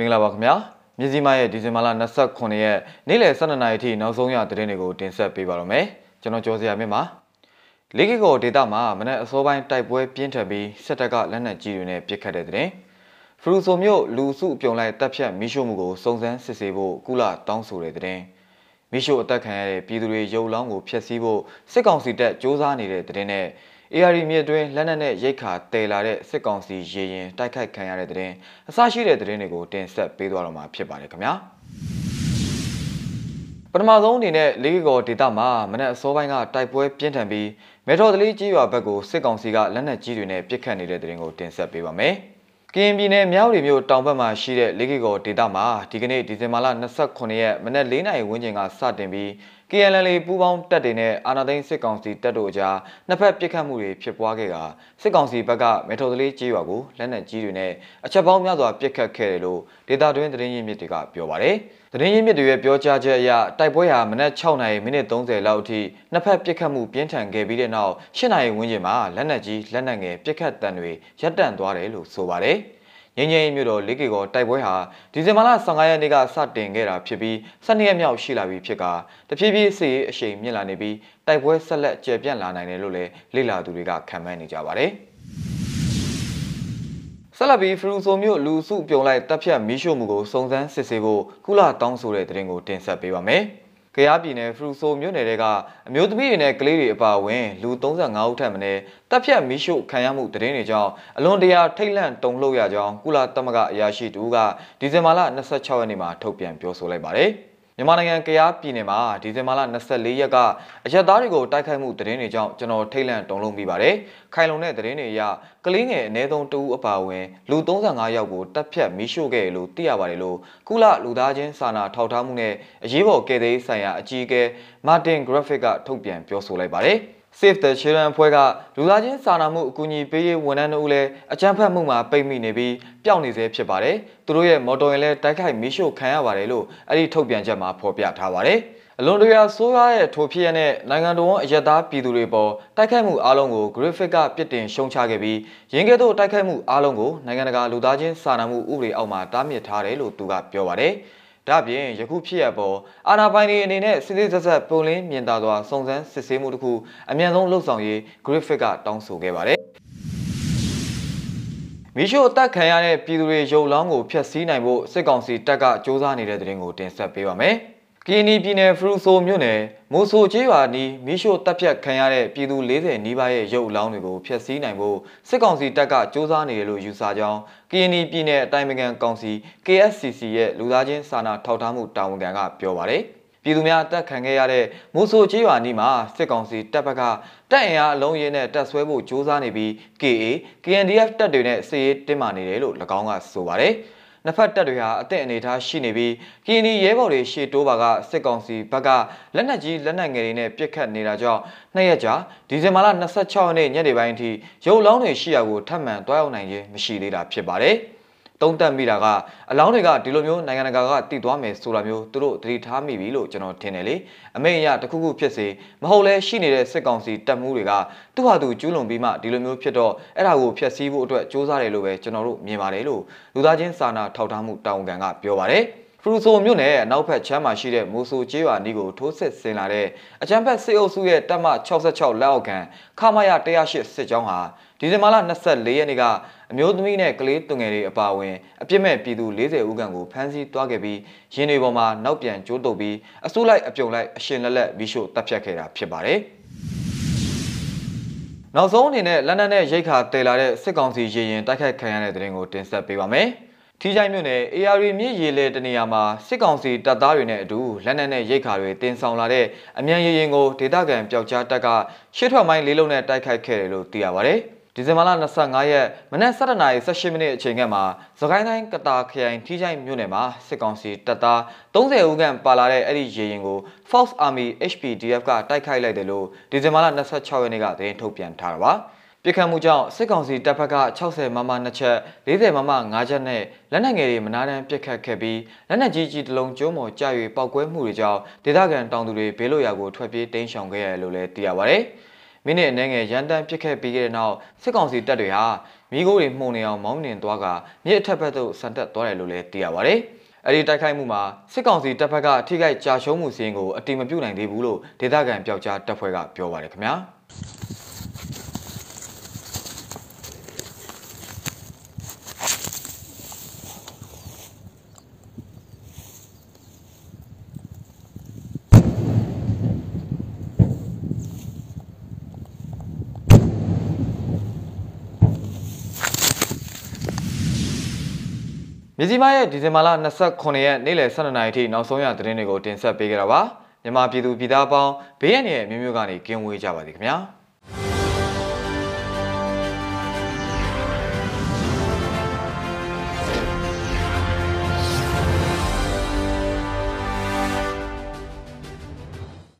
င်္ဂလာပါခင်ဗျာမြစည်းမရဲ့ဒီဇင်ဘာလ29ရက်နေ့လယ်12နာရီထိနောက်ဆုံးရသတင်းတွေကိုတင်ဆက်ပေးပါတော့မယ်ကျွန်တော်ကျော်စရာမြင့်ပါလေးကီကိုဒေတာမှာမနေ့အစောပိုင်းတိုက်ပွဲပြင်းထန်ပြီးစစ်တပ်ကလက်နက်ကြီးတွေနဲ့ပစ်ခတ်တဲ့တဲ့ဖရူဆိုမြို့လူစုပြုံလိုက်တပ်ဖြတ်မိရှုမှုကိုစုံစမ်းစစ်ဆေးဖို့ကုလတောင်းဆိုတဲ့တဲ့မိရှုအသက်ခံရတဲ့ပြည်သူတွေရုပ်လောင်းကိုဖျက်ဆီးဖို့စစ်ကောင်စီတပ်စ조사နေတဲ့တဲ့နဲ့ AR မြစ်တွင်လက်နက်နဲ့ရိတ်ခါတည်လာတဲ့စစ်ကောင်စီရေရင်တိုက်ခိုက်ခံရတဲ့တဲ့အစရှိတဲ့တဲ့တွေကိုတင်ဆက်ပေးသွားတော့မှာဖြစ်ပါတယ်ခင်ဗျာပထမဆုံးအနေနဲ့လေးကောဒေတာမှာမနက်အစောပိုင်းကတိုက်ပွဲပြင်းထန်ပြီးမေထော်တလီကြီးရွာဘက်ကိုစစ်ကောင်စီကလက်နက်ကြီးတွေနဲ့ပစ်ခတ်နေတဲ့တဲ့ရင်ကိုတင်ဆက်ပေးပါမယ်ကရင်ပြည်နယ်မြောက်ရီမြို့တောင်ဘက်မှာရှိတဲ့လေးကီကောဒေတာမှာဒီကနေ့ဒီဇင်ဘာလ29ရက်မနက်၄နာရီဝန်းကျင်ကစတင်ပြီး KNL ပူးပေါင်းတပ်တွေနဲ့အာဏာသိမ်းစစ်ကောင်စီတပ်တို့အကြားနှစ်ဖက်ပစ်ခတ်မှုတွေဖြစ်ပွားခဲ့ကစစ်ကောင်စီဘက်ကမေထော်သလေးကြေးရွာကိုလက်နက်ကြီးတွေနဲ့အချက်ပေါင်းများစွာပစ်ခတ်ခဲ့တယ်လို့ဒေတာတွင်းသတင်းရင်းမြစ်တွေကပြောပါတယ်။သတင်းရင်းမြစ်တွေရဲ့ပြောကြားချက်အရတိုက်ပွဲဟာမနက်6နာရီမိနစ်30လောက်အထိနှစ်ဖက်ပစ်ခတ်မှုပြင်းထန်ခဲ့ပြီးတဲ့နောက်8နာရီဝန်းကျင်မှာလက်နက်ကြီးလက်နက်ငယ်ပစ်ခတ်တံတွေရပ်တန့်သွားတယ်လို့ဆိုပါတယ်။ ငင်းငင်းမြို့တော်လေးကေကောတိုက်ပွဲဟာဒီဇင်ဘာလ15ရက်နေ့ကစတင်ခဲ့တာဖြစ်ပြီး12ရက်မြောက်ရှိလာပြီဖြစ်ကတဖြည်းဖြည်းစစ်ရေးအရှိန်မြင့်လာနေပြီးတိုက်ပွဲဆက်လက်ကျယ်ပြန့်လာနိုင်တယ်လို့လည်းလေ့လာသူတွေကခန့်မှန်းနေကြပါတယ်ဆက်လက်ပြီးဖရူဆိုမြို့လူစုပြုံလိုက်တပ်ဖြတ်မီးရှို့မှုကိုစုံစမ်းစစ်ဆေးဖို့ကုလတောင်းဆိုတဲ့သတင်းကိုတင်ဆက်ပေးပါမယ်။ ကရားပြည်နယ်ဖရူဆိုမြို့နယ်ကအမျိုးသမီးတွေနဲ့ကလေးတွေအပါအဝင်လူ35ဦးထပ်မံတပ်ဖြတ်မီးရှို့ခံရမှုတရင်တွေကြောင့်အလွန်တရာထိတ်လန့်တုန်လှုပ်ရကြောင်းကုလသမဂ္ဂအရာရှိတူကဒီဇင်ဘာလ26ရက်နေ့မှာထုတ်ပြန်ပြောဆိုလိုက်ပါတယ်။ မြန်မာနိုင်ငံကရားပြည်နယ်မှာဒီဇင်ဘာလ24ရက်ကအရက်သားတွေကိုတိုက်ခိုက်မှုသတင်းတွေကြောင့်ကျွန်တော်ထိတ်လန့်တုန်လှုပ်မိပါတယ်။ခိုင်လုံတဲ့သတင်းတွေအရကလေးငယ်အနည်းဆုံးတဦးအပါအဝင်လူ35ယောက်ကိုတပ်ဖြတ်မိရှို့ခဲ့လို့သိရပါတယ်လို့ကုလလူသားချင်းစာနာထောက်ထားမှုနဲ့အရေးပေါ်ကယ်ဆယ်ရေးဆိုင်ရာအကြီးအကဲမာတင်ဂရက်ဖစ်ကထုတ်ပြန်ပြောဆိုလိုက်ပါတယ်။ Save the Children အဖွဲ့ကလူသားချင်းစာနာမှုအကူအညီပေးရေးဝန်ထမ်းတို့လည်းအကြမ်းဖက်မှုမှာပိတ်မိနေပြီးပျောက်နေသေးဖြစ်ပါတယ်။သူတို့ရဲ့မော်တော်ယာဉ်လည်းတိုက်ခိုက်မီးရှို့ခံရပါတယ်လို့အဲ့ဒီထုတ်ပြန်ချက်မှာဖော်ပြထားပါတယ်။အလွန်တရာဆိုးရွားတဲ့ထိုဖြစ်ရတဲ့နိုင်ငံတော်အယက်သားပြည်သူတွေပေါ်တိုက်ခိုက်မှုအလုံးကို graphic ကပြစ်တင်ရှုံချခဲ့ပြီးရင်းကဲ့သို့တိုက်ခိုက်မှုအလုံးကိုနိုင်ငံတကာလူသားချင်းစာနာမှုဥပဒေအောက်မှာတားမြစ်ထားတယ်လို့သူကပြောပါတယ်။ ဒါပြင်ယခုဖြစ်ရပေါ်အာဏာပိုင်တွေအနေနဲ့စစ်စစ်ဆက်ဆက်ပုံလင်းမြင်သာစွာစုံစမ်းစစ်ဆေးမှုတစ်ခုအမြန်ဆုံးလှုပ်ဆောင်ရေး Griffith ကတောင်းဆိုခဲ့ပါတယ်မီရှို့အသက်ခံရတဲ့ပြည်သူတွေရုပ်လောင်းကိုဖျက်ဆီးနိုင်ဖို့စစ်ကောင်စီတပ်ကစ조사နေတဲ့တဲ့ရင်ကိုတင်ဆက်ပေးပါမယ်။ ကီနီပြည်နယ်ဖရူဆိုမြို့နယ်မိုဆိုကျေးရွာနီးမီးရှို့တပ်ဖြတ်ခံရတဲ့ပြည်သူ40နီးပါးရဲ့ရုပ်အလောင်းတွေကိုဖျက်ဆီးနိုင်ဖို့စစ်ကောင်စီတပ်ကစ조사နေတယ်လို့ယူဆကြောင်းကီနီပြည်နယ်အတိုင်းအမြံကောင်စီ KSCC ရဲ့လူသားချင်းစာနာထောက်ထားမှုတာဝန်ခံကပြောပါတယ်ပြည်သူများတက်ခံခဲ့ရတဲ့မိုးဆိုချေးရွာနီးမှာစစ်ကောင်စီတပ်ဘက်ကတပ်အင်အားအလုံးရင်းနဲ့တပ်ဆွဲဖို့ကြိုးစားနေပြီး KA KNDF တပ်တွေနဲ့စစ်ရေးတင်းမာနေတယ်လို့၎င်းကဆိုပါတယ်။ နှစ်ဖက်တပ်တွေဟာအသင့်အနေထားရှိနေပြီးကီနီရဲဘော်တွေရှေ့တိုးပါကစစ်ကောင်စီဘက်ကလက်နက်ကြီးလက်နက်ငယ်တွေနဲ့ပစ်ခတ်နေတာကြောင့်နှစ်ရက်ကြာဒီဇင်ဘာလ26ရက်နေ့ညနေပိုင်းအထိရုပ်လောင်းတွေရှိရာကိုထပ်မံတွားရောက်နိုင်ခြင်းမရှိသေးတာဖြစ်ပါတယ်။ သုံးသပ်မိတာကအလောင်းတွေကဒီလိုမျိုးနိုင်ငံတကာကတည်သွားမယ်ဆိုတာမျိုးသူတို့သတိထားမိပြီလို့ကျွန်တော်ထင်တယ်လေအမေအရတခုခုဖြစ်စေမဟုတ်လဲရှိနေတဲ့စစ်ကောင်စီတပ်မှုတွေကသူ့ဟာသူကျူးလွန်ပြီးမှဒီလိုမျိုးဖြစ်တော့အဲ့ဒါကိုဖျက်ဆီးဖို့အတွက်စ조사တယ်လို့ပဲကျွန်တော်တို့မြင်ပါတယ်လို့လူသားချင်းစာနာထောက်ထားမှုတာဝန်ခံကပြောပါတယ်ဖရူဆိုမြို့နယ်အနောက်ဘက်ချမ်းမှာရှိတဲ့မိုဆိုကျေးရွာနီးကိုထိုးစစ်ဆင်လာတဲ့အကြမ်းဖက်စစ်အုပ်စုရဲ့တပ်မ66လက်အောက်ခံခမာရ108စစ်ကြောင်းဟာ ဒီဇင်ဘာလ24ရက်နေ့ကအမျိုးသမီးနဲ့ကလေးသူငယ်တွေအပါအဝင်အပြစ်မဲ့ပြည်သူ40ဦးခန့်ကိုဖမ်းဆီးသွားခဲ့ပြီးရင်းတွေပေါ်မှာနောက်ပြန်ကျိုးတုပ်ပြီးအစိုးလိုက်အပြုံလိုက်အရှင်လက်လက်မီးရှို့တပ်ဖြတ်ခဲ့တာဖြစ်ပါတယ်။နောက်ဆုံးအနေနဲ့လန်ဒန်နဲ့ရိတ်ခါတည်လာတဲ့စစ်ကောင်စီရေရင်တိုက်ခိုက်ခံရတဲ့တဲ့ရင်ကိုတင်ဆက်ပေးပါမယ်။ထီးချိုင်းမြို့နယ် AR မြစ်ရေလေတနေရာမှာစစ်ကောင်စီတပ်သားတွေနဲ့အတူလက်နက်နဲ့ရိတ်ခါတွေတင်ဆောင်လာတဲ့အမြန်ရေရင်ကိုဒေသခံပျောက်ကြားတပ်ကရှစ်ထွက်မိုင်းလေးလုံးနဲ့တိုက်ခိုက်ခဲ့တယ်လို့သိရပါဗျ။ ဒီဇင်ဘာလ25ရက်မနက်7:18မိနစ်အချိန်ကမှသခိုင်းတိုင်းကတာခရိုင်ထီးချိုင်းမြို့နယ်မှာစစ်ကောင်စီတပ်သား30ဦးခန့်ပါလာတဲ့အဲ့ဒီရေရင်ကို Fox Army HPDF ကတိုက်ခိုက်လိုက်တယ်လို့ဒီဇင်ဘာလ26ရက်နေ့ကသတင်းထုတ်ပြန်ထားတာပါ။ပြစ်ခတ်မှုကြောင့်စစ်ကောင်စီတပ်ဖက်က60မမ2ချက်40မမ5ချက်နဲ့လက်နက်ငယ်တွေမနာတမ်းပြစ်ခတ်ခဲ့ပြီးလက်နက်ကြီးကြီးတစ်လုံးကျုံးမော်ကျ၍ပောက်ကွဲမှုတွေကြောင့်ဒေသခံတောင်သူတွေဘေးလွတ်ရာကိုထွက်ပြေးတိမ်းရှောင်ခဲ့ရတယ်လို့လည်းသိရပါဗျ။ မိနစ်အနည်းငယ်ရန်တမ်းပစ်ခတ်ပြီးခဲ့တဲ့နောက်စစ်ကောင်စီတပ်တွေဟာမိโก้တွေမှုန်နေအောင်မောင်းနှင်သွားကမြစ်အထက်ဘက်သို့ဆန်တက်သွားတယ်လို့လည်းသိရပါဗျ။အဲဒီတိုက်ခိုက်မှုမှာစစ်ကောင်စီတပ်ဖက်ကထိခိုက်ကြာရှုံးမှုစီးရင်ကိုအတိမပြုတ်နိုင်သေးဘူးလို့ဒေသခံပျောက်ကြားတပ်ဖွဲ့ကပြောပါတယ်ခင်ဗျာ။ မြစီမရဲ့ဒီဇင်ဘာလ29ရက်နေ့လယ်12နာရီထိနောက်ဆုံးရသတင်းတွေကိုတင်ဆက်ပေးကြတာပါမြန်မာပြည်သူပြည်သားအပေါင်းဘေးရန်ရဲ့မျိုးမျိုးကနေကင်းဝေးကြပါစေခင်ဗျာ။